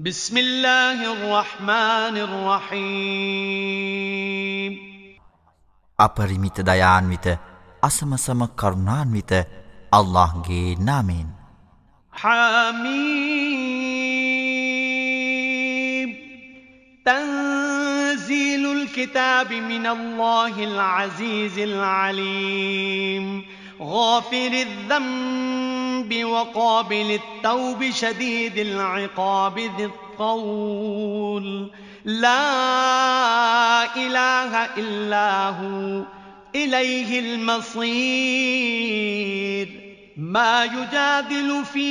بسم الله الرحمن الرحيم අපරිමිත දයාන්විත අසමසම කරුණාන්විත අල්ලාහ්ගේ නාමයෙන් حميم تنزيل الكتاب من الله العزيز العليم غافر الذنب الذنب وقابل التوب شديد العقاب ذي الطول. لا إله إلا هو إليه المصير. ما يجادل في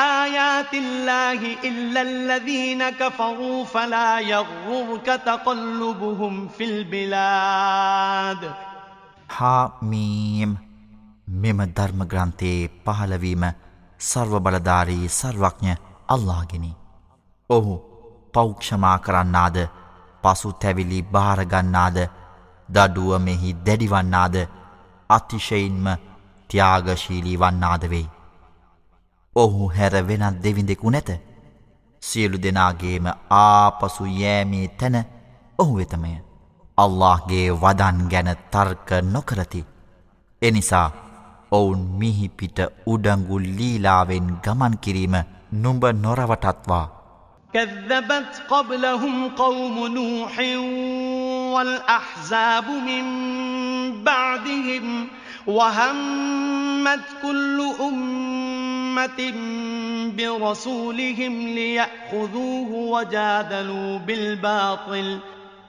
آيات الله إلا الذين كفروا فلا يغررك تقلبهم في البلاد. حميم. මෙම ධර්මග්‍රන්ථයේ පහළවීම සර්ව බලධාරී සර්වඥ අල්ලාගෙනි. ඔහු පෞක්ෂමා කරන්නාද පසු තැවිලි භාරගන්නාද දඩුව මෙහි දැඩිවන්නාද අතිශයින්ම ත්‍යාගශීලී වන්නාද වෙයි. ඔහු හැර වෙනත් දෙවිඳෙකු නැත. සියලු දෙනාගේම ආපසු යෑමේ තැන ඔහු වෙතමය. අල්لهගේ වදන් ගැන තර්ක නොකරති. එනිසා ඔවුන් මිහිපිට උඩංගු ලීලාවෙන් ගමන් කිරීම නුඹ නොරවටත්වා. كذبت قبلهم قوم نوح والأحزاب من بعدهم وهمت كل أمة برسولهم ليأخذوه وجادلوا بالباطل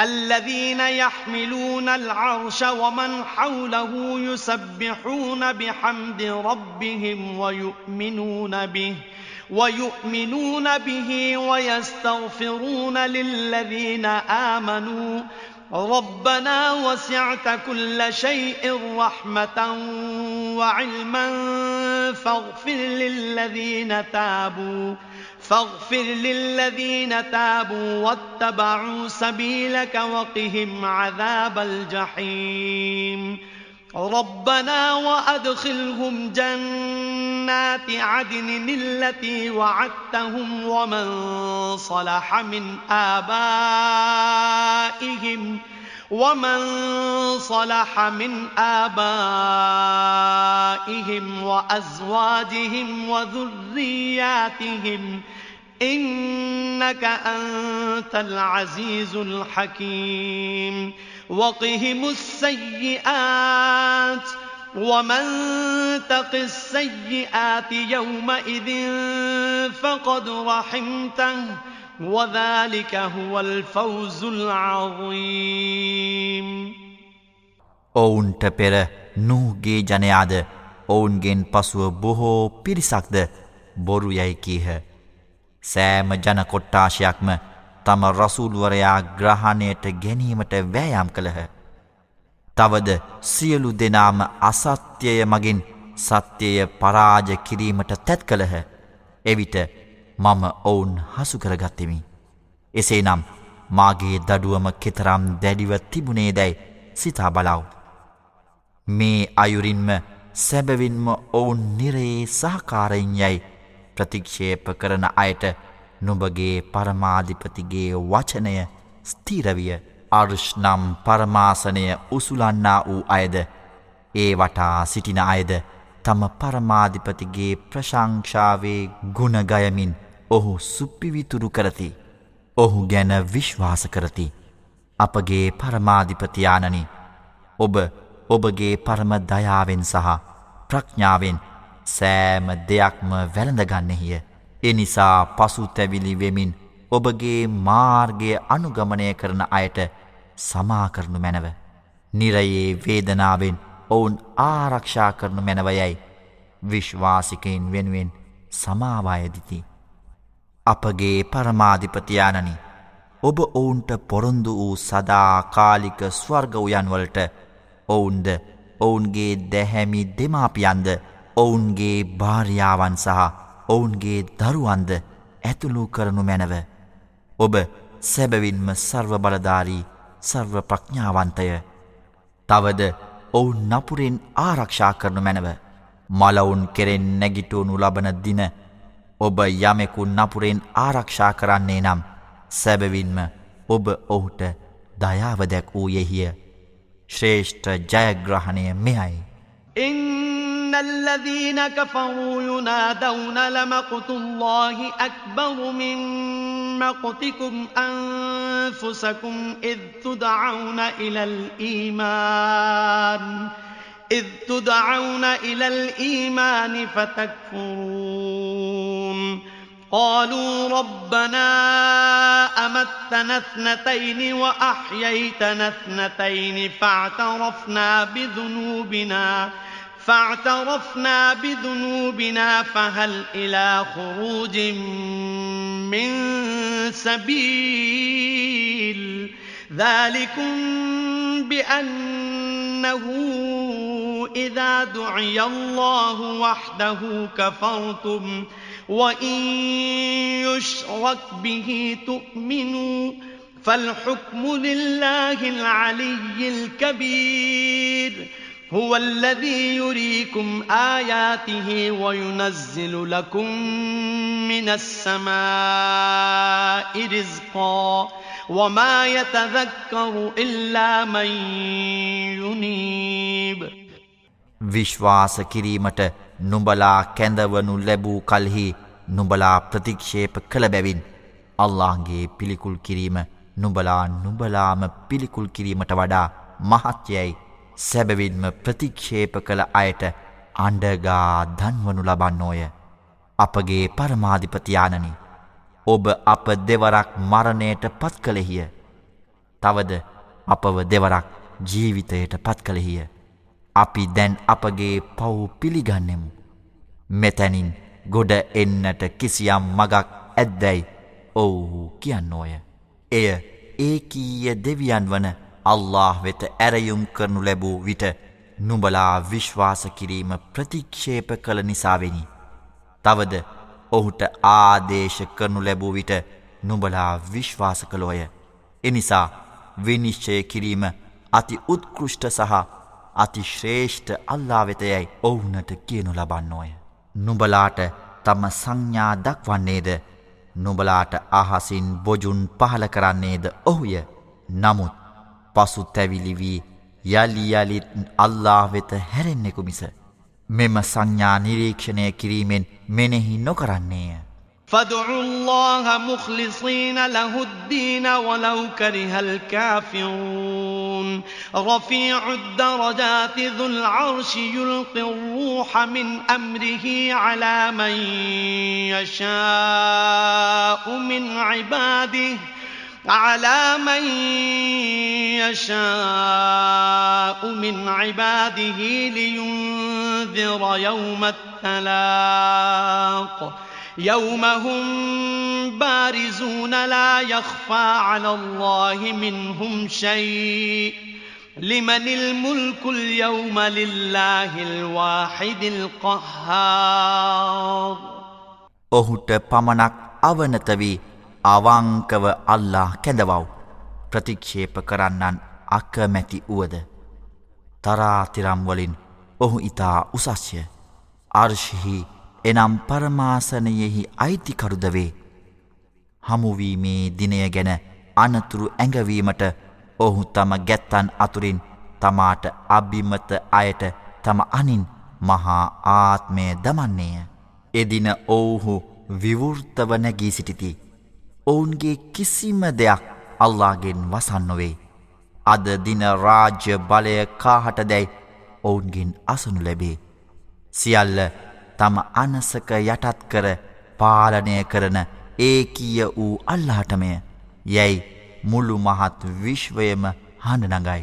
الذين يحملون العرش ومن حوله يسبحون بحمد ربهم ويؤمنون به ويؤمنون به ويستغفرون للذين آمنوا. ربنا وسعت كل شيء رحمة وعلما فاغفر للذين تابوا. فاغفر للذين تابوا واتبعوا سبيلك وقهم عذاب الجحيم. ربنا وأدخلهم جنات عدن التي وعدتهم ومن صلح من آبائهم ومن صلح من آبائهم وأزواجهم وذرياتهم إنك أنت العزيز الحكيم وقهم السيئات ومن تق السيئات يومئذ فقد رحمته وذلك هو الفوز العظيم ඔවුන්ට පෙර නූගේ ජනයාද ඔවුන්ගෙන් පසුව බොහෝ පිරිසක්ද බොරු යැයි කීහ. සෑම ජනකොට්ටාශයක්ම තම රසූල්වරයා ග්‍රහණයට ගැනීමට වෑයම් කළහ. තවද සියලු දෙනාම අසත්‍යය මගින් සත්‍යය පරාජ කිරීමට තැත් කළහ. එවිට මම ඔවුන් හසුකරගත්තෙමි. එසේ නම් මාගේ දඩුවම කෙතරම් දැඩිව තිබුණේ දැයි සිතා බලාව්. මේ අයුරින්ම සැබවින්ම ඔවුන් නිරයේ සහකාරයෙන් යැයි ප්‍රතික්ෂේප කරන අයට නුඹගේ පරමාධිපතිගේ වචනය ස්තීරවිය අර්ෂ් නම් පරමාසනය උසුලන්නා වූ අයද ඒ වටා සිටින අයද තම පරමාධිපතිගේ ප්‍රශංෂාවේ ගුණගයමින් ඔහු සුප්පිවිතුරු කරති. ඔහු ගැන විශ්වාස කරති. අපගේ පරමාධිපතියානනි ඔබ ඔබගේ පරම දයාවෙන් සහ ප්‍රඥාවෙන් සෑම දෙයක්ම වැළඳගන්නෙහිය. එනිසා පසු තැවිලි වෙමින් ඔබගේ මාර්ගය අනුගමනය කරන අයට සමාකරනු මැනව. නිරයේ වේදනාවෙන් ඔවුන් ආරක්ෂා කරනු මැනවයයි විශ්වාසිකයින් වෙනුවෙන් සමාවායදිති. අපගේ පරමාධිපතියානනි ඔබ ඔවුන්ට පොරොන්දු වූ සදා කාලික ස්වර්ග උයන්වලට ඔවුන්ද ඔවුන්ගේ දැහැමි දෙමාපියන්ද ඔවුන්ගේ භාර්යාවන් සහ ඔවුන්ගේ දරුවන්ද ඇතුළු කරනු මැනව. ඔබ සැබවින්ම සර්ව බලධාරී සර්ව ප්‍රඥාවන්තය. තවද ඔවුන් නපුරෙන් ආරක්ෂා කරනු මැනව. මලවුන් කෙරෙන් නැගිටුවනු ලබන දින ඔබ යමෙකු නපුරෙන් ආරක්ෂා කරන්නේ නම් සැබවින්ම ඔබ ඔහුට දයාවදැක් වූ යෙහිය ශ්‍රේෂ්ඨ ජයග්‍රහණය මෙයයි. إن الذين كفروا ينادون لمقت الله أكبر من مقتكم أنفسكم إذ تدعون إلى الإيمان إذ تدعون إلى الإيمان فتكفرون قالوا ربنا أمتنا اثنتين وأحييتنا اثنتين فاعترفنا بذنوبنا فاعترفنا بذنوبنا فهل إلى خروج من سبيل ذلكم بأنه إذا دعي الله وحده كفرتم وإن يشرك به تؤمنوا فالحكم لله العلي الكبير هو الذي يريكم آياته وينزل لكم من السماء رزقا وما يتذكر إلا من ينيب විශ්වාස කිරීමට නුඹලා කැඳවනු ලැබූ කලෙහි නුඹලා ප්‍රතික්ෂේප කළ බැවින් අල්ලාහගේ පිළිකුල් කිරීම නුඹලා නුඹලාම පිළිකුල් කිරීමට වඩා මහත්යයි. සැබවින්ම ප්‍රතික්ෂේප කළ අයට අන්ඩගා දන්වනු ලබන්නෝය. අපගේ පරමාධිපතියානනි ඔබ අප දෙවරක් මරණයට පත් කළෙහිය. තවද අපව දෙවරක් ජීවිතයට පත් කළෙහිය. අපි දැන් අපගේ පව් පිළිගන්නෙමු. මෙතැනින් ගොඩ එන්නට කිසියම් මගක් ඇද්දැයි ඔවුහු කියන්නෝය. එය ඒකීය දෙවියන් වන අල්له වෙත ඇරයුම් කරනු ලැබූ විට නුඹලා විශ්වාස කිරීම ප්‍රතික්ෂේප කළ නිසාවෙනි. තවද ඔහුට ආදේශ කරනු ලැබූ විට නුඹලා විශ්වාස කළෝය. එනිසා විනිශ්චය කිරීම අති උත්කෘෂ්ට සහ අති ශ්‍රේෂ්ඨ අල්ලා වෙතයයි ඔවුනට කියනු ලබන්නෝය. නුඹලාට තම සංඥා දක්වන්නේද නුඹලාට අහසින් බොජුන් පහල කරන්නේද ඔහුය නමුත් පසු තැවිලි වී යලි යලිත් අල්ලා වෙත හැරෙන්නෙකු මිස. මෙම සංඥා නිරීක්ෂණය කිරීමෙන් මෙනෙහි නොකරන්නේය. فادعوا الله مخلصين له الدين ولو كره الكافرون رفيع الدرجات ذو العرش يلقي الروح من أمره على من يشاء من عباده على من يشاء من عباده لينذر يوم التلاق يوم هم بارزون لا يخفى على الله منهم شيء لمن الملك اليوم لله الواحد القهار ඔහුට පමණක් අවනත වී අවංකව අල්ලා කැඳවව්. ප්‍රතික්ෂේප කරන්නන් අකමැති වුවද. තරාතිරම්වලින් ඔහු ඉතා උසස්ය. අර්ශිහි එනම් පරමාසනයෙහි අයිතිකරුදවේ හමුවීමේ දිනය ගැන අනතුරු ඇඟවීමට ඔහු තම ගැත්තන් අතුරින් තමාට අභිමත අයට තම අනින් මහා ආත්මය දමන්නේය. එදින ඔවුහු විවෘර්තව නැගී සිටිති. ඔවුන්ගේ කිසිම දෙයක් අල්ලාගෙන් වසන්නොවේ. අද දින රාජ්‍ය බලය කාහට දැයි ඔවුන්ගෙන් අසනු ලැබේ. සියල්ල තම අනසක යටත් කර පාලනය කරන ඒකීය වූ අල්ලාටමය යැයි මුළු මහත් විශ්වයම හඬනගයි.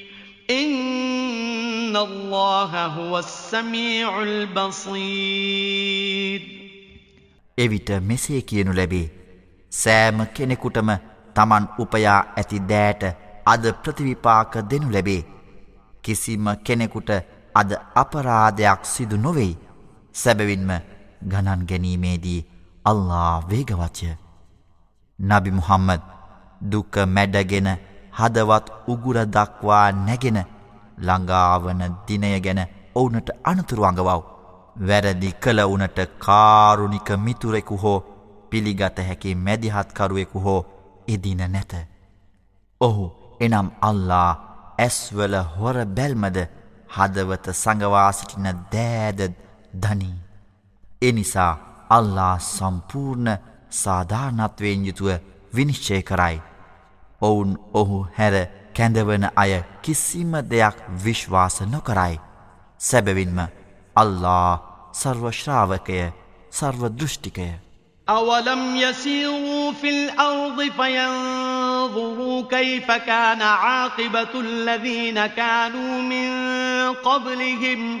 إن الله هو السميع البصير එවිට මෙසේ කියනු ලැබේ සෑම කෙනෙකුටම තමන් උපයා ඇති දෑට අද ප්‍රතිවිපාක දෙනු ලැබේ කිසිම කෙනෙකුට අද අපරාධයක් සිදු නොවෙයි සැබවින්ම ගණන් ගැනීමේදී අල්ලා වේගවච්ය නබි මුහම්මද දුක මැඩගෙන හදවත් උගුර දක්වා නැගෙන ළඟාවන දිනය ගැන ඔවුනට අනතුරු අඟවව් වැරදි කළ වනට කාරුණික මිතුරෙකු හෝ පිළිගත හැකි මැදිහත්කරුවෙකු හෝ ඉදින නැත. ඔහු එනම් අල්ලා ඇස්වල හොර බැල්මද හදවත සඟවාසිටින දෑද ධනී. එනිසා අල්ලා සම්පූර්ණ සාධානත්වයෙන් යුතුව විනිශ්චය කරයි. ඔවුන් ඔහු හැර කැඳවන අය කිසිම දෙයක් විශ්වාස නොකරයි. සැබවින්ම අල්ලා සර්වශ්‍රාවකය සර්වදෘෂ්ටිකය. أولم يسيروا في الأرض فينظروا كيف كان عاقبة الذين كانوا من قبلهم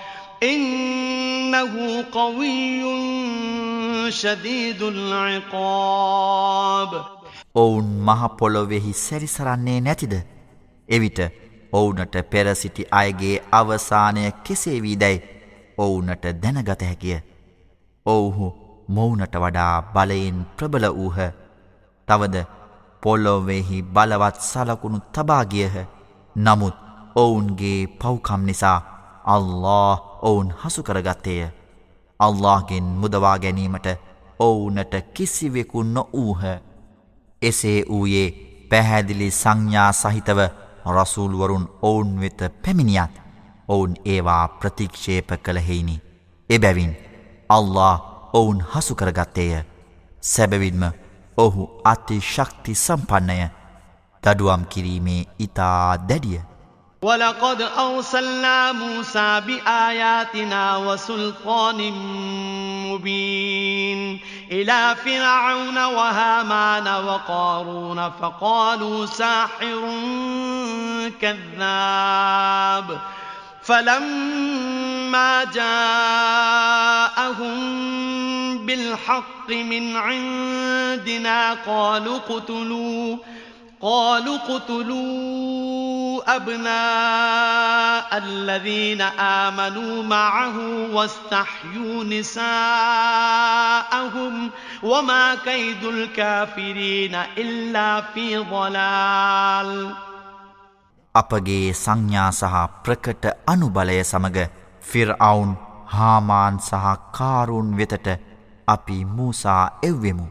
إنه قوي شديد العقاب ඔවුන් මහපොළොවෙහි සැරිසරන්නේ නැතිද. එවිට ඔවුනට පෙරසිටි අයගේ අවසානය කෙසේවී දැයි ඔවුනට දැනගත හැකිය. ඔවුහු මොවුනට වඩා බලයෙන් ප්‍රබල වූහ තවද පොල්ලොවෙහි බලවත් සලකුණු තබාගියහ නමුත් ඔවුන්ගේ පව්කම් නිසා අල්له ඔවුන් හසු කරගත්තේය. අල්لهගෙන් මුදවා ගැනීමට ඔවුනට කිසිවෙකු නොවූහ. එසේ වූයේ පැහැදිලි සංඥා සහිතව රසූල්වරුන් ඔවුන් වෙත පැමිණියත් ඔවුන් ඒවා ප්‍රතික්ෂේප කළහෙයිනි. එබැවින් අල්له ඔවුන් හසු කරගත්තේය. සැබවින්ම ඔහු අති ශක්ති සම්පන්නය. දඩුවම් කිරීමේ ඉතා දැඩිය. ولقد أرسلنا موسى بآياتنا وسلطان مبين إلى فرعون وهامان وقارون فقالوا ساحر كذاب فلما جاءهم بالحق من عندنا قالوا اقتلوا قالوا اقتلوا أبناء الذين آمنوا معه واستحيوا نساءهم وما كيد الكافرين إلا في ضلال අපගේ සංඥා සහ ප්‍රකට අනුබලය සමග ෆිර්අවුන් හාමාන් සහ කාරුන් වෙතට අපි මූසා එව්වෙමු.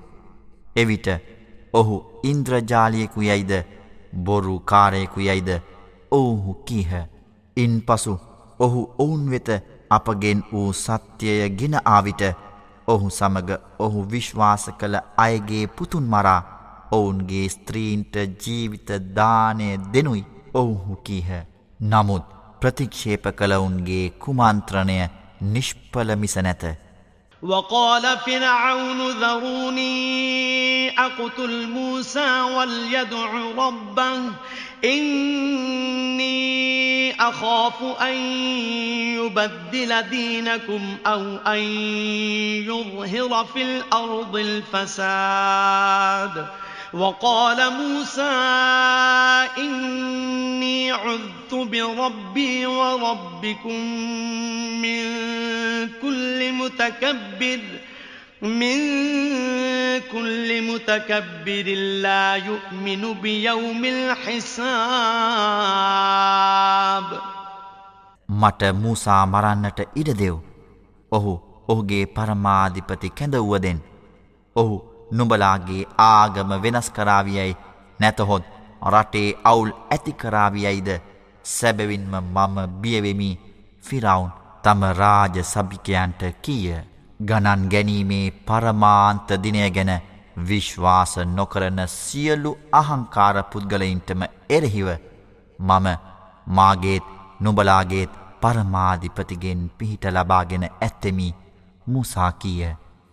එවිට ඔහු ඉන්ද්‍රජාලියෙකු යයිද බොරු කාරයෙකු යයිද ඔවුහු කීහ. ඉන් පසු ඔහු ඔවුන් වෙත අපගෙන් වූ සත්‍යය ගෙන ආවිට ඔහු සමග ඔහු විශ්වාස කළ අයගේ පුතුන් මරා ඔවුන්ගේ ස්ත්‍රීන්ට ජීවිත දානය දෙනුයි. ඔවුහු කීහ නමුත් ප්‍රතික්ෂේප කළවුන්ගේ කුමන්ත්‍රණය නිෂ්පල මිස නැත وقال فرعون ذروني أقتل موسى وليدع ربه إني أخاف أن يبدل دينكم أو أن يظهر في الأرض الفساد وقال موسى إني عذت بربي وربكم من كل متكبر من كل متكبر لا يؤمن بيوم الحساب මට මූසා මරන්නට ඉඩ දෙව්. ඔහු ඔහුගේ පරමාධිපති කැඳවුවදෙන්. ඔහු නුඹලාගේ ආගම වෙනස් කරාවියයි නැතහොත් රටේ අවුල් ඇතිකරාවියයිද සැබවින්ම මම බියවෙමි ෆිරවුන් තම රාජ සභිකයන්ට කීය. ගණන් ගැනීමේ පරමාන්ත දිනය ගැන විශ්වාස නොකරන සියලු අහංකාර පුද්ගලයින්ටම එරෙහිව මම මාගේත් නුබලාගේත් පරමාධිපතිගෙන් පිහිට ලබාගෙන ඇත්තෙමි මුසා කියය.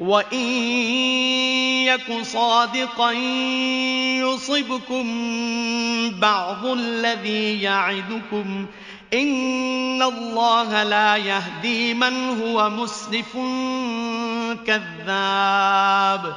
وإن يك صادقا يصبكم بعض الذي يعدكم إن الله لا يهدي من هو مسرف كذاب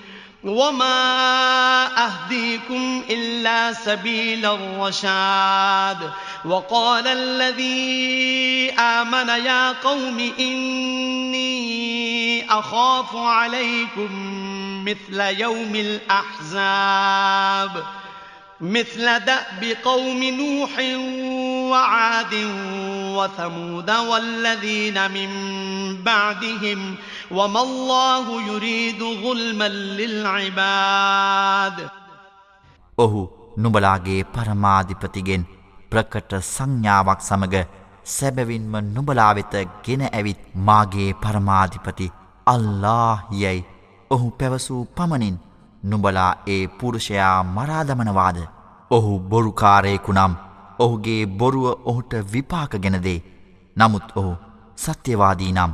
وما أهديكم إلا سبيل الرشاد وقال الذي آمن يا قوم إني أخاف عليكم مثل يوم الأحزاب مثل دأب قوم نوح وعاد وثمود والذين من بعدهم وما الله يريد ظلما للعباد. ඔහු නුඹලාගේ පරමාධිපතිගෙන් ප්‍රකට සංඥාවක් සමග සැබවින්ම නුඹලා වෙත ගෙන ඇවිත් මාගේ පරමාධිපති අල්ලාහ් යයි. ඔහු පැවසූ පමණින් නුබලා ඒ පුරුෂයා මරාදමනවාද ඔහු බොරුකාරයෙකු නම් ඔහුගේ බොරුව ඔහුට විපාක ගෙනදේ නමුත් ඔහු සත්‍යවාදී නම්.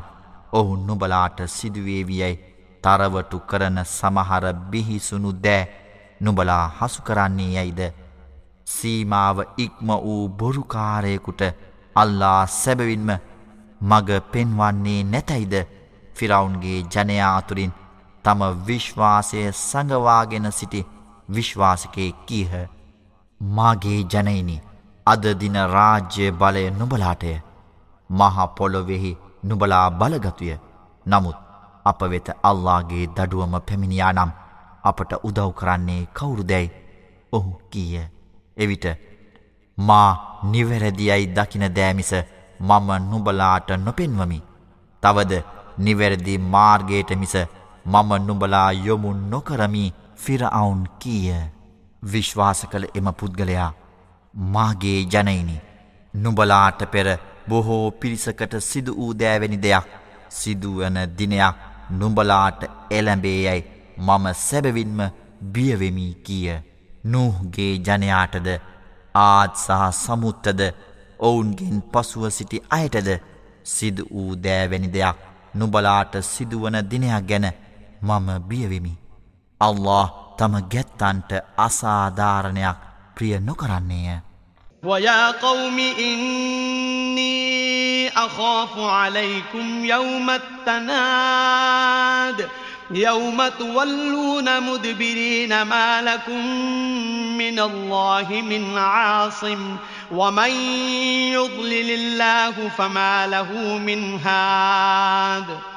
ඔහු නුබලාට සිදුවේවියයි තරවටු කරන සමහර බිහිසුණු දෑ නුබලා හසු කරන්නේ යයිද? සීමාව ඉක්ම වූ බොරුකාරයෙකුට අල්ලා සැබවින්ම මග පෙන්වන්නේ නැතැයිද? ෆිරවුන්ගේ ජනයා අතුරින් තම විශ්වාසය සඟවාගෙන සිටි විශ්වාසකය කීහ මාගේ ජනයිනි. අදදින රාජ්‍ය බලය නුබලාටය මහපොලොවෙහි නුබලා බලගතුය. නමුත් අප වෙත අල්ලාගේ දඩුවම පැමිණියා නම් අපට උදව් කරන්නේ කවුරුදැයි? ඔහු කීය එවිට මා නිවැරදියයි දකින දෑමිස මම නුබලාට නොපෙන්වමි. තවද නිවැරදි මාර්ගයට මිස මම නුබලා යොමු නොකරමි ෆිරවුන් කීය. විශ්වාස කළ එම පුද්ගලයා මාගේ ජනයිනි නුබලාට පෙර බොහෝ පිරිසකට සිදු වූ දෑවැනි දෙයක් සිදුවන දිනයක් නුඹලාට එළැඹේ යැයි. මම සැබවින්ම බියවෙමී කිය. නූහගේ ජනයාටද ආත් සහ සමුත්තද ඔවුන්ගෙන් පසුව සිටි අයටද සිදු වූ දෑවැනි දෙයක් නුබලාට සිදුවන දිනයක් ගැන මම බියවෙමි. අල්له තම ගැත්තන්ට අසාධාරණයක් ප්‍රිය නොකරන්නේය. ويا قوم إني أخاف عليكم يوم التناد يوم تولون مدبرين ما لكم من الله من عاصم ومن يضلل الله فما له من هاد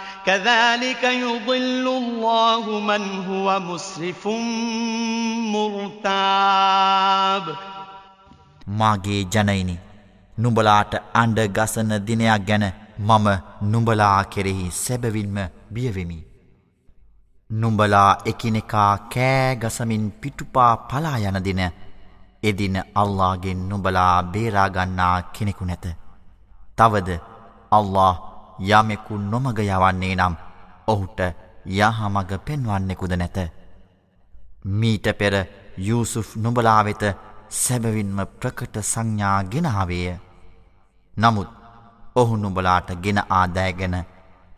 كذلك يضل الله من هو مسرف مرتاب මාගේ ජනයිනි නුඹලාට අඬ ගසන දිනයක් ගැන මම නුඹලා කෙරෙහි සැබවින්ම බියවෙමි. නුඹලා එකිනෙකා කෑ ගසමින් පිටුපා පලා යන දින එදින අල්ලාගෙන් නුඹලා බේරාගන්නා කෙනෙකු නැත. තවද අල්له යමෙකු නොමග යවන්නේ නම් ඔහුට යහමග පෙන්වන්නෙකුද නැත. මීට පෙර යුසුෆ් නුඹලා වෙත සැබවින්ම ප්‍රකට සංඥා ගෙනාවේය. නමුත් ඔහු නුඹලාට ගෙන ආදෑගෙන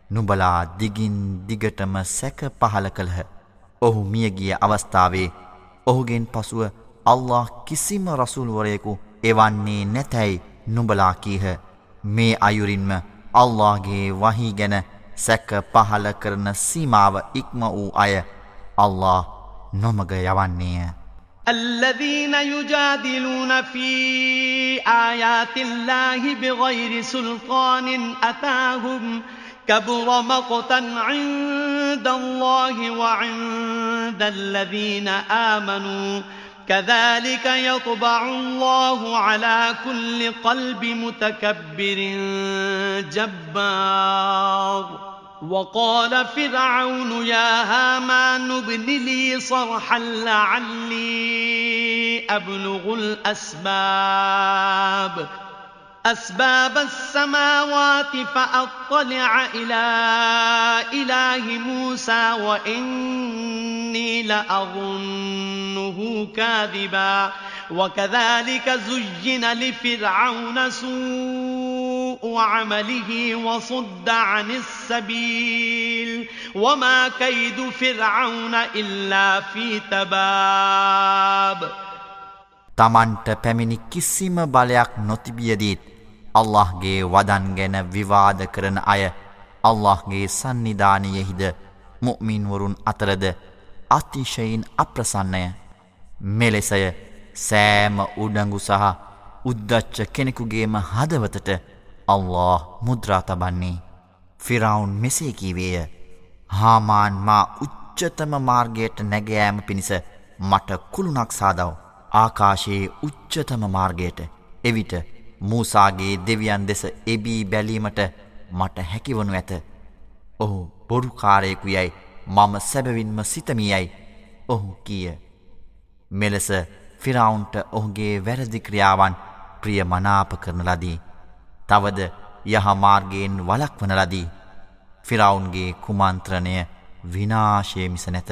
නුබලා දිගින් දිගටම සැක පහල කළහ. ඔහු මියගිය අවස්ථාවේ ඔහුගෙන් පසුව අල්له කිසිම රසුල්වරයෙකු එවන්නේ නැතැයි නුබලා කීහ මේ අයුරින්ම අල්ලාගේ වහි ගැන සැක පහල කරන සීමාව ඉක්ම වූ අය අල්ලා නොමග යවන්නේය. الذين يجادلون في آيات الله بغير سلطان أتاهم كبر مقتا عند الله وعند الذين آمنوا كذلك يطبع الله على كل قلب متكبر جبار. وقال فرعون يا هامان ابن لي صرحا لعلي أبلغ الأسباب. أسباب السماوات فأطلع إلى إله موسى وإني لأظنه كاذبا وكذلك زين لفرعون سوء عمله وصد عن السبيل وما كيد فرعون إلا في تباب තමන්ට පැමිණි කිසිම බලයක් නොතිබියදීත් අල්لهගේ වදන් ගැන විවාද කරන අය අල්لهගේ සන්නිධානයෙහිද මුමින්වරුන් අතරද අතිශයින් අප්‍රසන්නය. මෙලෙසය සෑම උඩඟු සහ උද්දච්ච කෙනෙකුගේම හදවතට අල්له මුද්‍රාතබන්නේ ෆිරවුන් මෙසේ කීවේය. හාමාන් මා උච්චතම මාර්ගයට නැගෑම පිණිස මට කුළුණක් සාදව. ආකාශයේ උච්චතම මාර්ගයට. එවිට මූසාගේ දෙවියන් දෙස එබී බැලීමට මට හැකිවනු ඇත. ඔහු බොරුකාරයෙකු යැයි මම සැබවින්ම සිතමියයි ඔහු කිය. මෙලෙස ෆිරවුන්ට ඔහුගේ වැරදික්‍රියාවන් ප්‍රිය මනාප කරන ලදී. තවද යහමාර්ගයෙන් වලක් වන ලදී. ෆිරවුන්ගේ කුමන්ත්‍රණය විනාශය මිස නැත.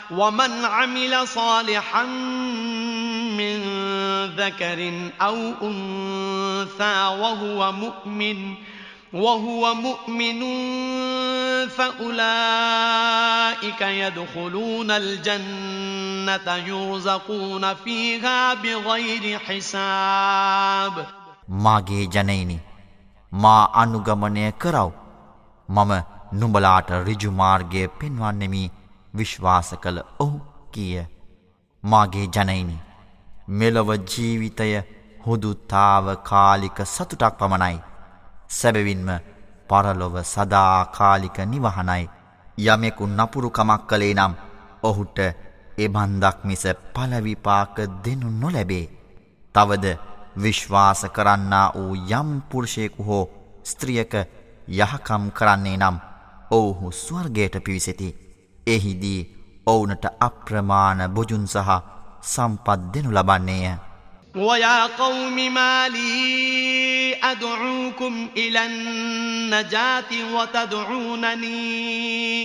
ومن عمل صالحا من ذكر أو أنثى وهو مؤمن وهو مؤمن فأولئك يدخلون الجنة يرزقون فيها بغير حساب මාගේ ජනයිනි මා අනුගමනය කරව මම නුඹලාට රිජුමාර්ගය පෙන්වන්නෙමි විශ්වාස කළ ඔහු කිය. මාගේ ජනයිනි මෙලොව ජීවිතය හුදුතාව කාලික සතුටක් පමණයි. සැබවින්ම පරලොව සදාකාලික නිවහනයි. යමෙකු නපුරුකමක් කළේ නම් ඔහුට එබන්දක් මිස පලවිපාක දෙනු නොලැබේ. තවද විශ්වාස කරන්නා වූ යම් පුරුෂයෙකු හෝ ස්ත්‍රියක යහකම් කරන්නේ නම් ඔවුහු ස්වර්ගයට පිවිසෙති. එහිදී ඔවුනට අප්‍රමාණ බොජුන් සහ සම්පත් දෙනු ලබන්නේය. ويا قوم ما لي أدعوكم إلى النجاة وتدعونني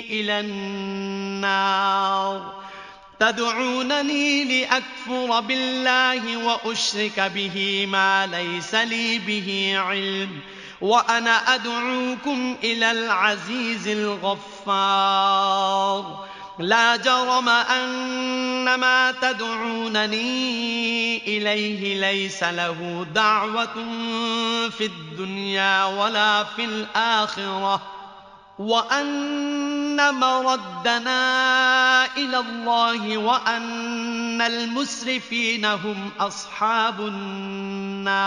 إلى النار تدعونني لأكفر بالله وأشرك به ما ليس لي به علم وأنا أدعوكم إلى العزيز الغفار. لا جرم أن ما تدعونني إليه ليس له دعوة في الدنيا ولا في الآخرة. وأن مردنا إلى الله وأن المسرفين هم أصحاب النار.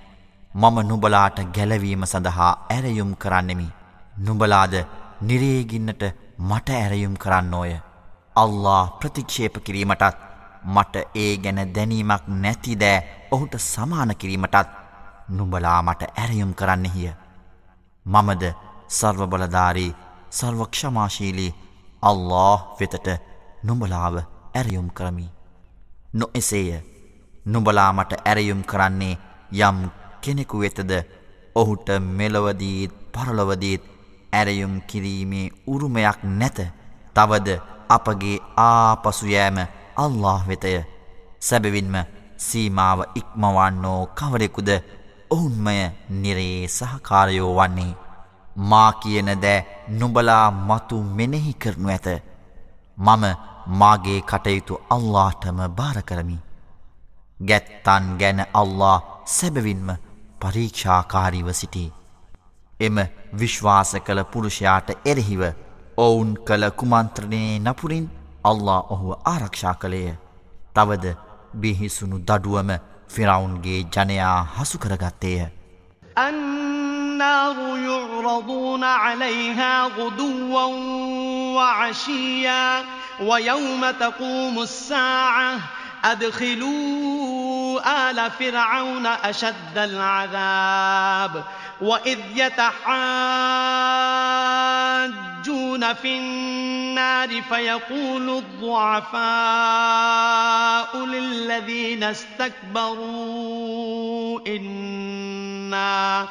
මම නුබලාට ගැලවීම සඳහා ඇරයුම් කරන්නෙමි. නුබලාද නිරේගින්නට මට ඇරයුම් කරන්නෝය. අල්له ප්‍රතික්ෂේප කිරීමටත් මට ඒ ගැන දැනීමක් නැතිදෑ ඔහුට සමාන කිරීමටත් නුබලා මට ඇරයුම් කරන්නෙහිය. මමද සර්වබලධාරී සර්වක්ෂමාශීලී අල්له වෙතට නුඹලාව ඇරයුම් කරමි. නො එසේය නුබලා මට ඇරයුම් කරන්නේ යම් කෙනෙකු වෙතද ඔහුට මෙලොවදීත් පරලොවදීත් ඇරයුම් කිරීමේ උරුමයක් නැත. තවද අපගේ ආපසුයෑම අල්له වෙතය. සැබවින්ම සීමාව ඉක්මවන්නෝ කවරෙකුද? ඔවුන්මය නිරේ සහකාරයෝ වන්නේ. මා කියන දෑ නුබලා මතු මෙනෙහි කරනු ඇත. මම මාගේ කටයුතු අල්ලාටම භාර කරමි. ගැත්තන් ගැන අල්ලා සැබවින්ම පරීක්ෂාකාරීව සිටී එම විශ්වාස කළ පුරුෂයාට එරෙහිව ඔවුන් කළ කුමන්ත්‍රණයේ නපුරින් අල්ලා ඔහුව ආරක්ෂා කළේය. තවද බිහිසුණු දඩුවම ෆිරවුන්ගේ ජනයා හසු කරගත්තේය. النار يعرضون عليها غدوا وعشيا ويوم تقوم الساعة أدخلوا آل فرعون أشد العذاب وإذ يتحاجون في النار فيقول الضعفاء للذين استكبروا إنا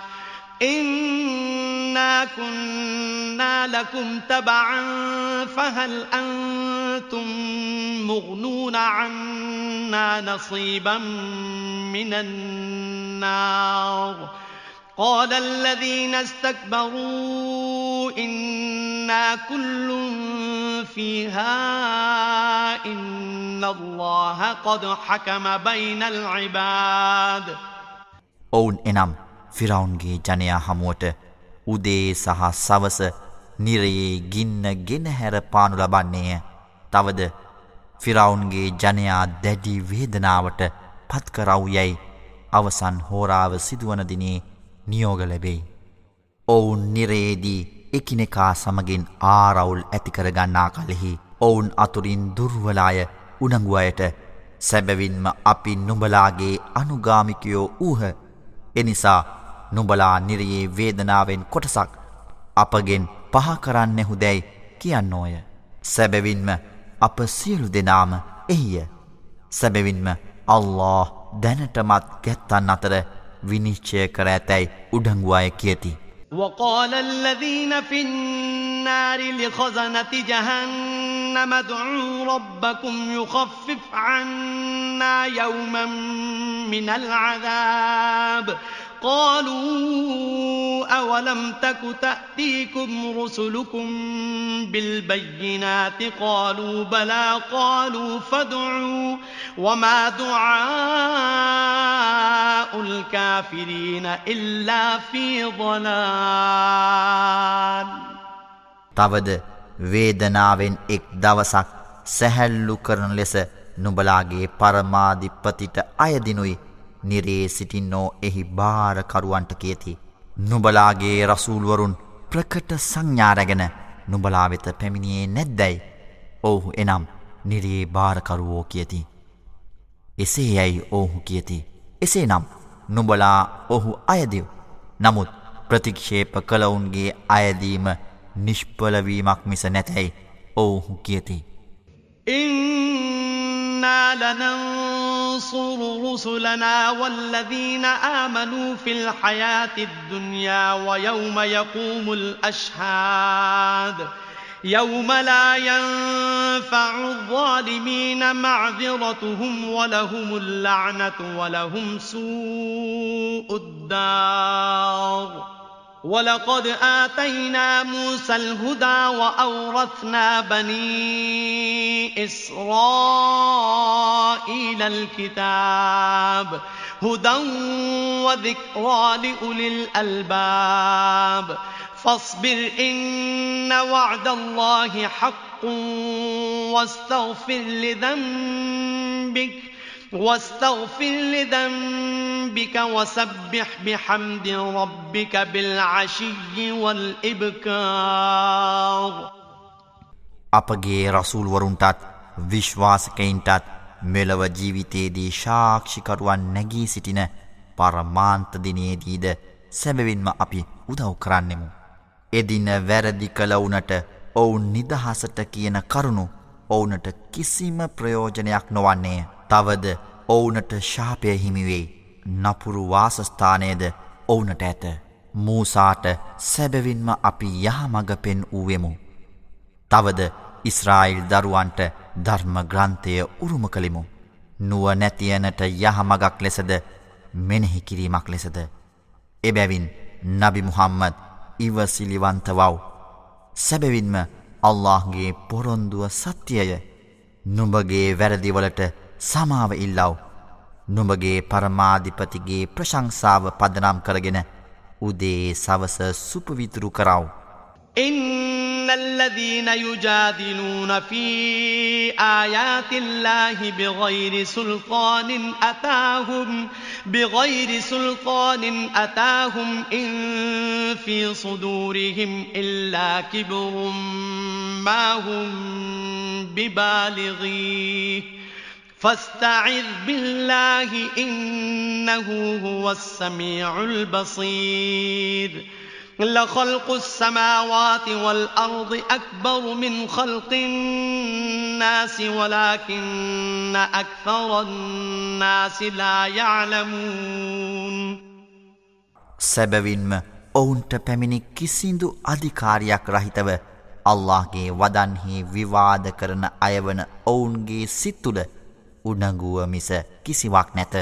إنا كنا لكم تبعا فهل أنتم مغنون عنا نصيبا من النار قال الذين استكبروا إنا كل فيها إن الله قد حكم بين العباد ඔවුන් එනම් ෆිරවුන්ගේ ජනයා හමුවට උදේ සහ සවස නිරයේ ගින්න ගෙනහැර පානු ලබන්නේය. තවද ෆිරවුන්ගේ ජනයා දැඩි වේදනාවට පත්කරව් යැයි අවසන් හෝරාව සිදුවන දිනේ නියෝග ලැබෙයි. ඔවුන් නිරේදී එකිනෙකා සමගින් ආරවුල් ඇතිකරගන්නා කලෙහි ඔවුන් අතුරින් දුර්වලාය උනංගුවයට සැබැවින්ම අපි නුඹලාගේ අනුගාමිකයෝ වූහ එනිසා නුඹලා නිරයේ වේදනාවෙන් කොටසක් අපගෙන් පහ කරන්නෙහු දැයි කියන්නෝය. සැබැවින්ම අප සියලු දෙනාම එහිය. සැබැවින්ම අල්له දැනටමත් ගැත්තන් අතර විනිශ්චය කර ඇතැයි උඩංගුවාය කියති. وقال الذين في النار لخزنة جهنم ادعوا ربكم يخفف عنا يوما من العذاب ۖ قالوا أولم تك تأتيكم رسلكم بالبينات قالوا بلى قالوا فادعوا وما دعاء الكافرين إلا في ضلال තවද වේදනාවෙන් එක් දවසක් සැහැල්ලු කරන ලෙස නුබලාගේ පරමාධිපතිට අයදිනුයි නිරේ සිටින්නෝ එහි භාරකරුවන්ට කියති. නුබලාගේ රසූල්වරුන් ප්‍රකට සංඥාරැගෙන නුබලා වෙත පැමිණියේ නැද්දැයි ඔවුහු එනම් නිරේ භාරකරුවෝ කියති. එසේ යැයි ඔහු කියති. එසේ නම් නුබලා ඔහු අයදිව්. නමුත් ප්‍රතික්ෂේප කළවුන්ගේ අයදීම නිෂ්පලවීමක් මිස නැතැයි ඔවුහු කියති. إنا لننصر رسلنا والذين آمنوا في الحياة الدنيا ويوم يقوم الأشهاد يوم لا ينفع الظالمين معذرتهم ولهم اللعنة ولهم سوء الدار ولقد آتينا موسى الهدى وأورثنا بني إسرائيل الكتاب هدى وذكرى لأولي الألباب فاصبر إن وعد الله حق واستغفر لذنبك واستغفر لذنبك وسبح بحمد ربك بالعشي والإبكار අපගේ රසූල් වරුන්ටත් විශ්වාසකයින්ටත් මෙලව ජීවිතයේදී ශාක්ෂිකරුවන් නැගී සිටින පරමාන්ත දිනයේදීද සැබවින්ම අපි උදව් කරන්නෙමු. එදින වැරදි කළවුනට ඔවුන් නිදහසට කියන කරුණු ඔවුනට කිසිම ප්‍රයෝජනයක් නොවන්නේය. තවද ඔවුනට ශාපය හිමිවෙයි නපුරු වාසස්ථානයද ඔවුනට ඇත මූසාට සැබවින්ම අපි යහමඟ පෙන් වූවෙමු. තවද ඉස්රායිල් දරුවන්ට ධර්ම ග්‍රන්ථය උරුම කළෙමු. නුව නැතියනට යහමගක් ලෙසද මෙනෙහි කිරීමක් ලෙසද. එබැවින් නබි මුහම්මද ඉවසිලිවන්ත වව්. සැබවින්ම අල්لهගේ පොරොන්දුව සත්‍යය නුඹගේ වැරදිවලට සමාව ඉල්ලව් නුඹගේ පරමාධිපතිගේ ප්‍රශංසාව පදනම් කරගෙන උදේ සවස සුපවිතුරු කරව. إن الذين يجادلون في آيات الله بغير سلطان أتاهم بغير سلطان أتاهم إن في صدورهم إلا كبر ما هم ببالغيه فاستعذ بالله إنه هو السميع البصير. لخلق السماوات والأرض أكبر من خلق الناس ولكن أكثر الناس لا يعلمون. සැබවින්ම ඔවුන්ට පැමිණි කිසිදු අධිකාරයක් රහිතව අල්لهගේ වදන්හි විවාද කරන අයවන ඔවුන්ගේ සිත්තුළ උඩඟුව මිස කිසිවක් නැත.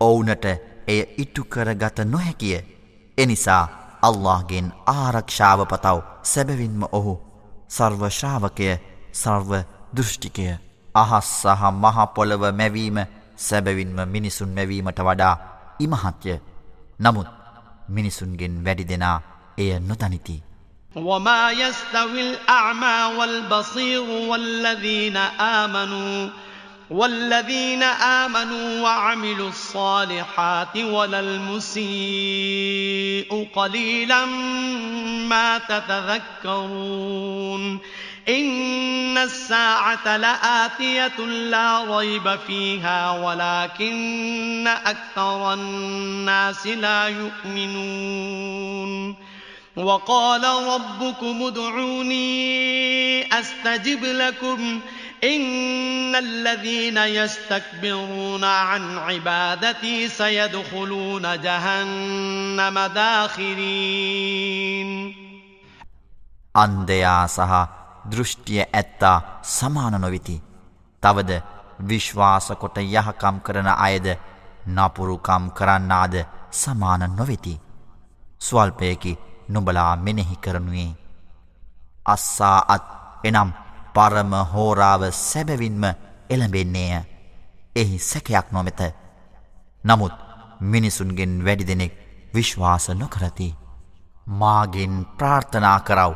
ඔවුනට එය ඉටු කරගත නොහැකිය. එනිසා අල්لهගෙන් ආරක්ෂාව පතව සැබවින්ම ඔහු සර්වශ්‍රාවකය සර්ව දෘෂ්ටිකය අහස් සහ මහපොළව මැවීම සැබවින්ම මිනිසුන් මැවීමට වඩා ඉමහත්ය. නමුත් මිනිසුන්ගෙන් වැඩි දෙනා එය නොතනිති. وما يستوي الأعمى والبصير والذين آمنوا والذين آمنوا وعملوا الصالحات ولا المسيء قليلا ما تتذكرون. إن الساعة لآتية لا ريب فيها ولكن أكثر الناس لا يؤمنون. وقال ربكم ادعوني أستجب لكم ۖ إن الذين يستكبرون عن عبادتي سيدخلون جهنم داخرين අන්දයා සහ දෘෂ්ටිය ඇත්තා සමාන නොවිති. තවද විශ්වාසකොට යහකම් කරන අයද නපුරුකම් කරන්නාද සමාන නොවෙති. ස්වල්පයකි නොබලා මෙනෙහි කරනුවේ. අස්සා අත් එනම් පරම හෝරාව සැබවින්ම එළඹෙන්නේය. එහි සැකයක් නොමෙත. නමුත් මිනිසුන්ගෙන් වැඩි දෙනෙක් විශ්වාස නොකරති. මාගෙන් ප්‍රාර්ථනා කරව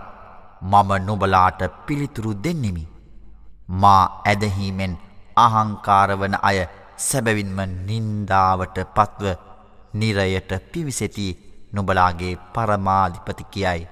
මම නොබලාට පිළිතුරු දෙන්නෙමි. මා ඇදහීමෙන් අහංකාරවන අය සැබවින්ම නින්දාවට පත්ව නිරයට පිවිසෙති නුබලාගේ පරමාධිපති කියයි.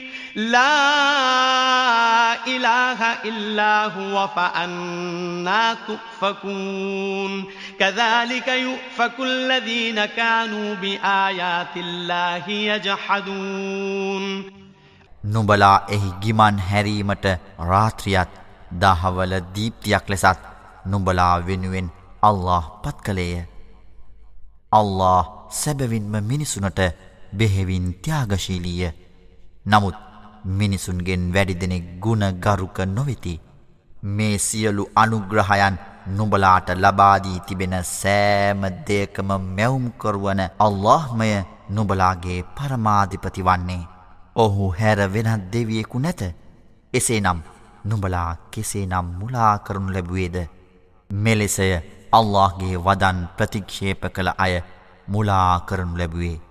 لا إله إلا هو فأنا تؤفكون. كذلك يؤفك الذين كانوا بآيات الله يجحدون. නුඹලා එහි ගිමන් හැරීමට රාත්‍රියත් දහවල දීප්තියක් ලෙසත් නුඹලා වෙනුවෙන් අල්له පත්කළේය අල්له සැබවින්ම මිනිසුනට බෙහෙවින් ත්‍යාගශීලීය. නමුත් මිනිසුන්ගෙන් වැඩි දෙනෙක් ගුණ ගරුක නොවෙති. මේ සියලු අනුග්‍රහයන් නුඹලාට ලබාදී තිබෙන සෑම දෙයකම මැවුම් කරවන අල්ලාහ්මය නුඹලාගේ පරමාධිපති වන්නේ. ඔහු හැර වෙනත් දෙවියෙකු නැත. එසේනම් නුඹලා කෙසේනම් මුලා කරනු ලැබුවේද? මෙලෙසය අල්ලාහ්ගේ වදන් ප්‍රතික්ෂේප කළ අය මුලා කරනු ලැබුවේ.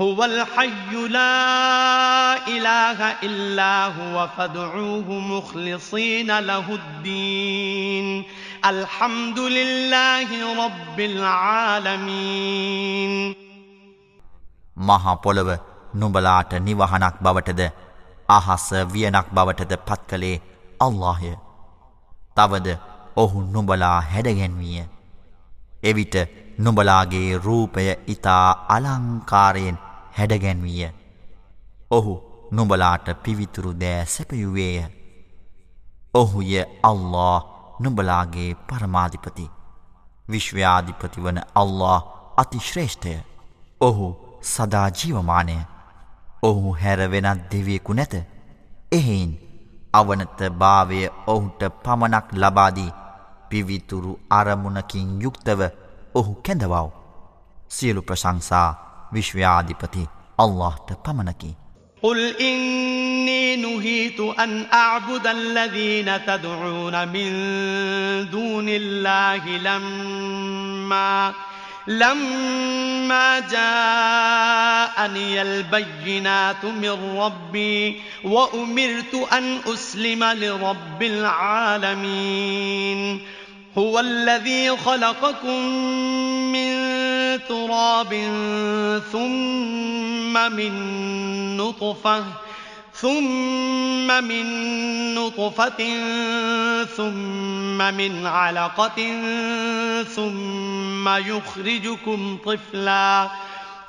هو الحي لا إله إلا هو فادعوه مخلصين له الدين الحمد لله رب العالمين මහා පොළව නුඹලාට නිවහනක් බවටද අහස වියනක් බවටද පත් කළේ අල්ලාහය. තවද ඔහු නුඹලා හැඩගැන්විය. එවිට නුඹලාගේ රූපය ඊතා අලංකාරයෙන් හැඩගැන්විය. ඔහු නුඹලාට පිවිතුරු දෑ සැපයුවේය. ඔහුය අල්ලා නුඹලාගේ පරමාධිපති. විශ්වයාධිපති වන අල්ලා අතිශ්‍රේෂ්ඨය. ඔහු සදා ජීවමානය. ඔහු හැර වෙනත් දෙවියෙකු නැත. එහෙයින් අවනත භාවය ඔහුට පමණක් ලබාදී පිවිතුරු අරමුණකින් යුක්තව ඔහු කැඳවව්. සියලු ප්‍රශංසා විශ්ව්‍යාධිපති අල්لهට පමණකි. قل إني نهيت أن أعبد الذين تدعون من دون الله لما لما جاءني البينات من ربي وأمرت أن أسلم لرب العالمين هو الذي خلقكم من تراب ثم من نطفة ثم من نطفة ثم من علقة ثم يخرجكم طفلاً.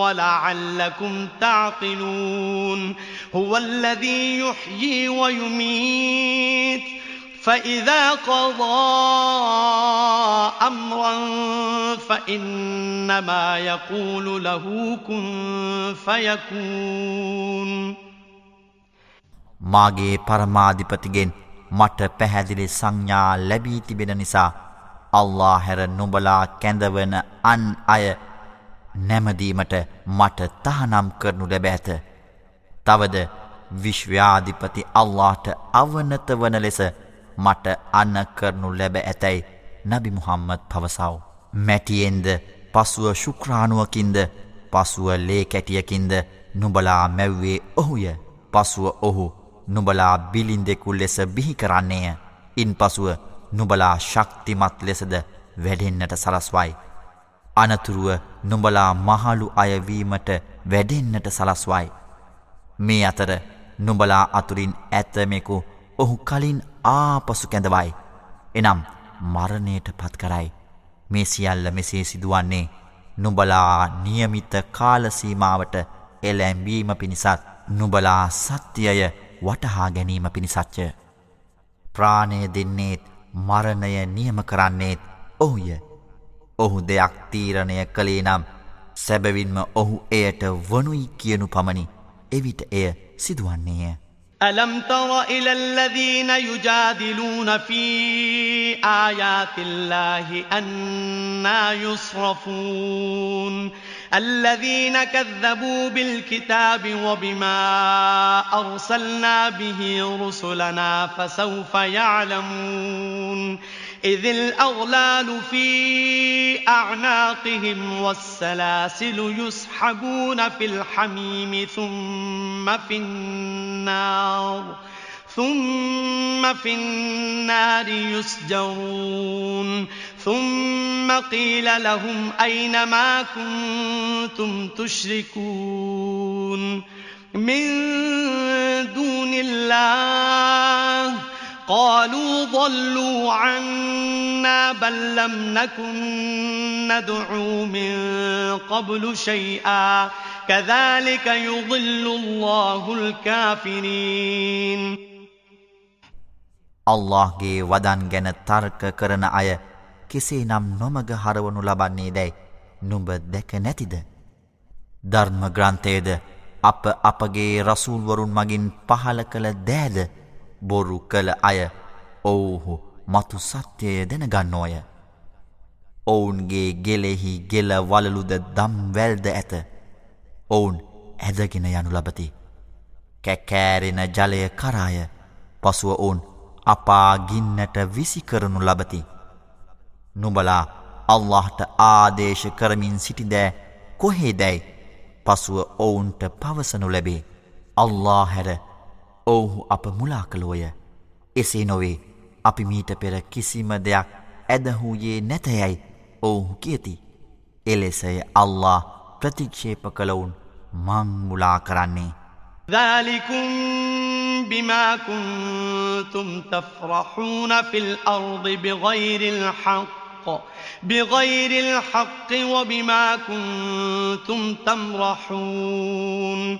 ولعلكم تعقلون هو الذي يحيي ويميت فإذا قضى أمرا فإنما يقول له كن فيكون මාගේ පරමාධිපතිගෙන් මට පැහැදිලි සංඥා ලැබී තිබෙන නිසා අල්ලා හැර නුබලා කැඳවන අන් අය නැමදීමට මට තහනම් කරනු ලැබ ඇත. තවද විශ්ව්‍යාධිපති අල්ලාට අවනත වන ලෙස මට අන්න කරනු ලැබ ඇතැයි නබි මුහම්මද පවසව. මැටියෙන්ද පසුව ශුක්‍රාණුවකින්ද පසුව ලේ කැටියකින්ද නුබලා මැව්වේ ඔහුය. පසුව ඔහු නුබලා බිලින්දෙකු ලෙස බිහි කරන්නේය ඉන් පසුව නුබලා ශක්තිමත් ලෙසද වැඩෙන්න්නට සලස්වයි. අනතුරුව නුඹලා මහලු අයවීමට වැඩෙන්න්නට සලස්වයි. මේ අතර නුඹලා අතුරින් ඇත්තමෙකු ඔහු කලින් ආපසු කැඳවයි. එනම් මරණයට පත් කරයි. මේ සියල්ල මෙසේ සිදුවන්නේ නුබලා නියමිත කාලසීමාවට එලැම්බීම පිණිසත් නුබලා සත්‍යය වටහා ගැනීම පිණිසච්චය. ප්‍රාණය දෙන්නේත් මරණය නියම කරන්නේත් ඔහුය. ඔහු දෙයක් තීරණය කළේ නම් සැබවින්ම ඔහු එයට වනුයි කියනු පමණි එවිට එය සිදුවන්නේය. ألم تر إلى الذين يجادلون في آيات الله أنا يصرفون الذين كذبوا بالكتاب وبما أرسلنا به رسلنا فسوف يعلمون إذ الأغلال في أعناقهم والسلاسل يسحبون في الحميم ثم في النار ثم في النار يسجرون. ثم قيل لهم أين ما كنتم تشركون؟ من دون الله قالوا ضلوا عنا بل لم نكن ندعو من قبل شيئا كذلك يضل الله الكافرين. අල්ලාහ්ගේ වදන් ගැන තර්ක කරන අය කෙසේනම් නොමග හරවනු ලබන්නේ දැයි නුඹ දැක නැතිද? ධර්ම ග්‍රන්ථයේද අප අපගේ රසූල්වරුන් මගින් පහල කළ දෑද? බොරු කළ අය ඔවුහු මතු සත්‍යය දැනගන්නෝය. ඔවුන්ගේ ගෙලෙහි ගෙල වලලුද දම් වැල්ද ඇත. ඔවුන් ඇදගෙන යනු ලබති. කැකෑරෙන ජලය කරාය පසුව ඔවුන් අපාගින්නට විසිකරනු ලබති. නුබලා අල්لهට ආදේශ කරමින් සිටිදෑ කොහේ දැයි පසුව ඔවුන්ට පවසනු ලැබේ. අල්له හැර ඔවුහු අප මුලා කළෝය. එසේ නොවේ. අපි මීට පෙර කිසිම දෙයක් ඇදහූයේ නැතයැයි ඔවුහු කියති. එලෙසය අල්له ප්‍රතික්ෂේප කළවුන් මං මුලා කරන්නේ. ذلكم بما كنتم تفرحون في الأرض بغير الحق بغير الحق وبما كنتم تمرحون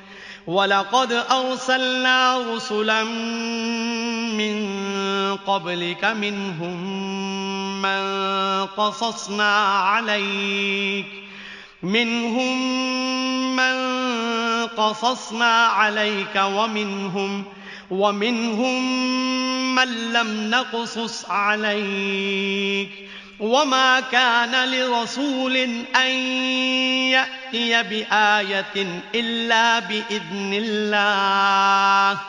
ولقد أرسلنا رسلا من قبلك منهم من قصصنا عليك منهم من قصصنا عليك ومنهم ومنهم من لم نقصص عليك وما كان لرسول أن يأتي بآية إلا بإذن الله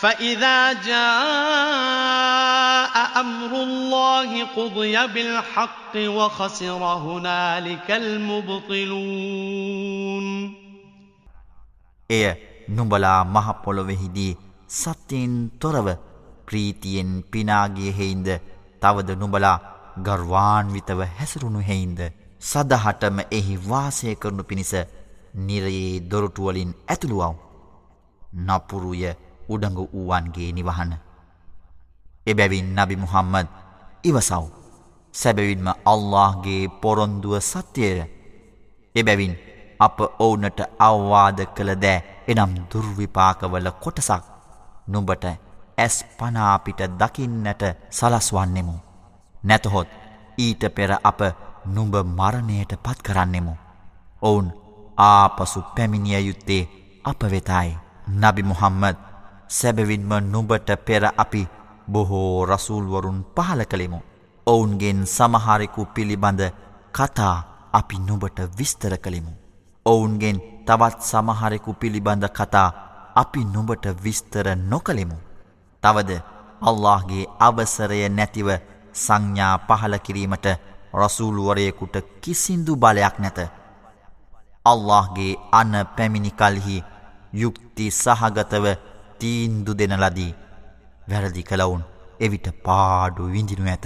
فإذا جاء أمر الله قضي بالحق وخسر هنالك المبطلون එය නුඹලා මහ පොළොවෙහිදී සත්‍යයෙන් තොරව ප්‍රීතියෙන් පිනාගිය හෙයින්ද තවද නුඹලා ගර්වාන්විතව හැසරුණු හෙයින්ද සදහටම එහි වාසය කරනු පිණිස නිරයේ දොරටුවලින් ඇතුළුවව්. නපුරුය උඩඟු වූවන්ගේ නිවහන. එබැවින් නබි මුහම්මද ඉවසව්. සැබවින්ම අල්لهගේ පොරොන්දුව සත්‍යය. එබැවින් අප ඔවුනට අවවාද කළ දෑ එනම් දුර්විපාකවල කොටසක් නුඹට ඇස් පනාපිට දකින්නට සලස්වන්නෙමු. නැතහොත් ඊට පෙර අප නුඹ මරණයට පත් කරන්නෙමු. ඔවුන් ආපසු පැමිණිය යුත්තේ අප වෙතයි. නබි මුහම්මද සැබවින්ම නුබට පෙර අපි බොහෝ රසූල්වරුන් පහල කළෙමු. ඔවුන්ගෙන් සමහරෙකු පිළිබඳ කතා අපි නුබට විස්තර කළෙමු. ඔවුන්ගෙන් තවත් සමහරෙකු පිළිබඳ කතා අපි නුබට විස්තර නොකළෙමු. තවද අල්لهගේ අවසරය නැතිව සංඥා පහල කිරීමට රසූල්ුවරයෙකුට කිසිදු බලයක් නැත. අල්لهගේ අන පැමිණිකල්හි යුක්ති සහගතව තීන්දු දෙන ලදී වැරදි කළවුන් එවිට පාඩු විඳිනු ඇත.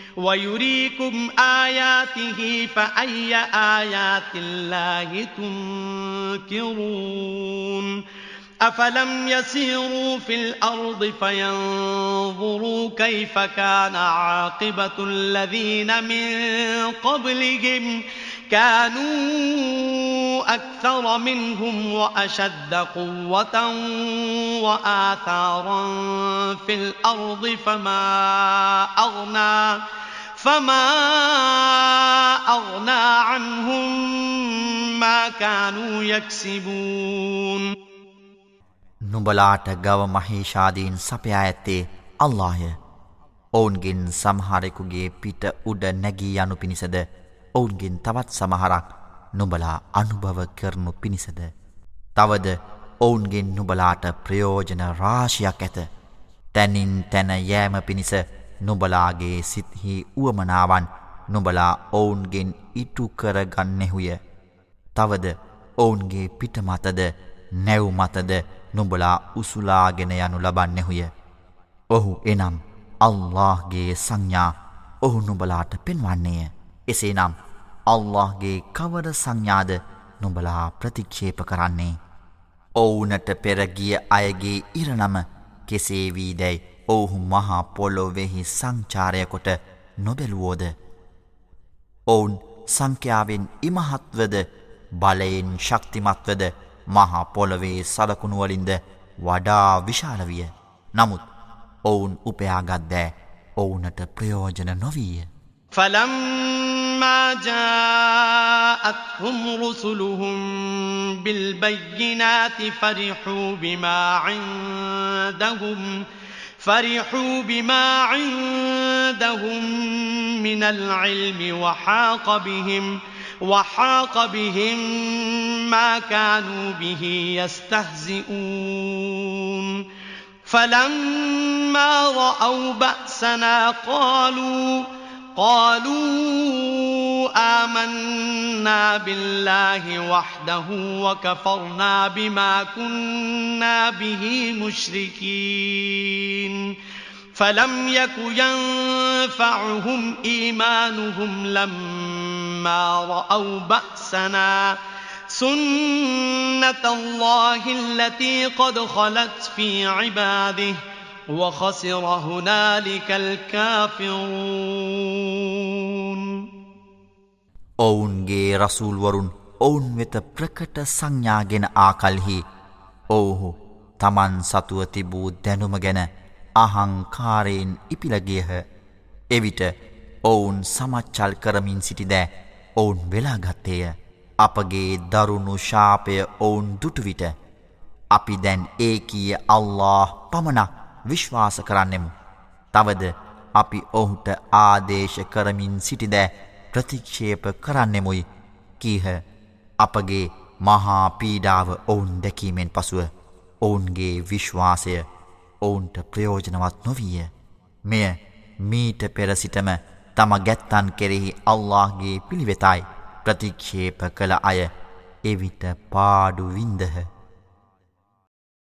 ويريكم آياته فأي آيات الله تنكرون أفلم يسيروا في الأرض فينظروا كيف كان عاقبة الذين من قبلهم كانوا أكثر منهم وأشد قوة وآثارا في الأرض فما أغنى فما أغنى عنهم ما كانوا يكسبون නුඹලාට ගව මහේෂාදීන් සපයා ඇත්තේ අල්ලාහය ඔවුන්ගෙන් සමහරෙකුගේ පිට උඩ නැගී යනු පිණිසද ඔවුන්ගෙන් තවත් සමහරක් නුබලා අනුභව කරනු පිණිසද තවද ඔවුන්ගෙන් නුබලාට ප්‍රයෝජන රාශියක් ඇත තැනින් තැන යෑම පිණිස නුබලාගේ සිත්හි උවමනාවන් නුබලා ඔවුන්ගෙන් ඉටු කරගන්නෙහුය. තවද ඔවුන්ගේ පිටමතද නැව්මතද නුබලා උසුලාගෙන යනු ලබන්නෙහුය. ඔහු එනම් අල්لهගේ සංඥා ඔහු නුබලාට පෙන්වන්නේය. එසේනම් අල්لهගේ කවර සංඥාද නුඹලා ප්‍රතික්ෂේප කරන්නේ? ඔවුනට පෙරගිය අයගේ ඉරණම කෙසේවී දැයි ඔවුහු මහා පොලොවෙහි සංචාරයකොට නොබැලුවෝද? ඔවුන් සංඛ්‍යාවෙන් ඉමහත්වද බලයෙන් ශක්තිමත්වද මහා පොළොවේ සලකුණුවලින්ද වඩා විශාලවිය නමුත් ඔවුන් උපයාගත්දෑ ඔවුනට ප්‍රයෝජන නොවීය. فلما جاءتهم رسلهم بالبينات فرحوا بما عندهم فرحوا بما عندهم من العلم وحاق بهم وحاق بهم ما كانوا به يستهزئون فلما رأوا بأسنا قالوا قالوا آمنا بالله وحده وكفرنا بما كنا به مشركين. فلم يك ينفعهم إيمانهم لما رأوا بأسنا. سنة الله التي قد خلت في عباده. وخسر هنالك الكافرون. ඔවුන්ගේ රසූල් වරුන් ඔවුන් වෙත ප්‍රකට සංඥාගෙන ආකල්හි ඔව්හු Taman සතුව තිබූ දැනුම ගැන අහංකාරයෙන් ඉපිල ගියහ. එවිට ඔවුන් සමච්චල් කරමින් සිටිද ඔවුන් වෙලා ගත්තේය. අපගේ දරුණු ශාපය ඔවුන් දුටු විට අපි දැන් ඒකීය අල්ලාහ් පමණක් විශ්වාස කරන්නෙමු. තවද අපි ඔහුට ආදේශ කරමින් සිටිදෑ ප්‍රතික්ෂේප කරන්නෙමුයි කීහ අපගේ මහා පීඩාව ඔවුන් දැකීමෙන් පසුව ඔවුන්ගේ විශ්වාසය ඔවුන්ට ප්‍රයෝජනවත් නොවීය. මෙය මීට පෙරසිටම තම ගැත්තන් කෙරෙහි අල්لهගේ පිළිවෙතයි ප්‍රතික්ෂේප කළ අය එවිට පාඩු වින්දහ.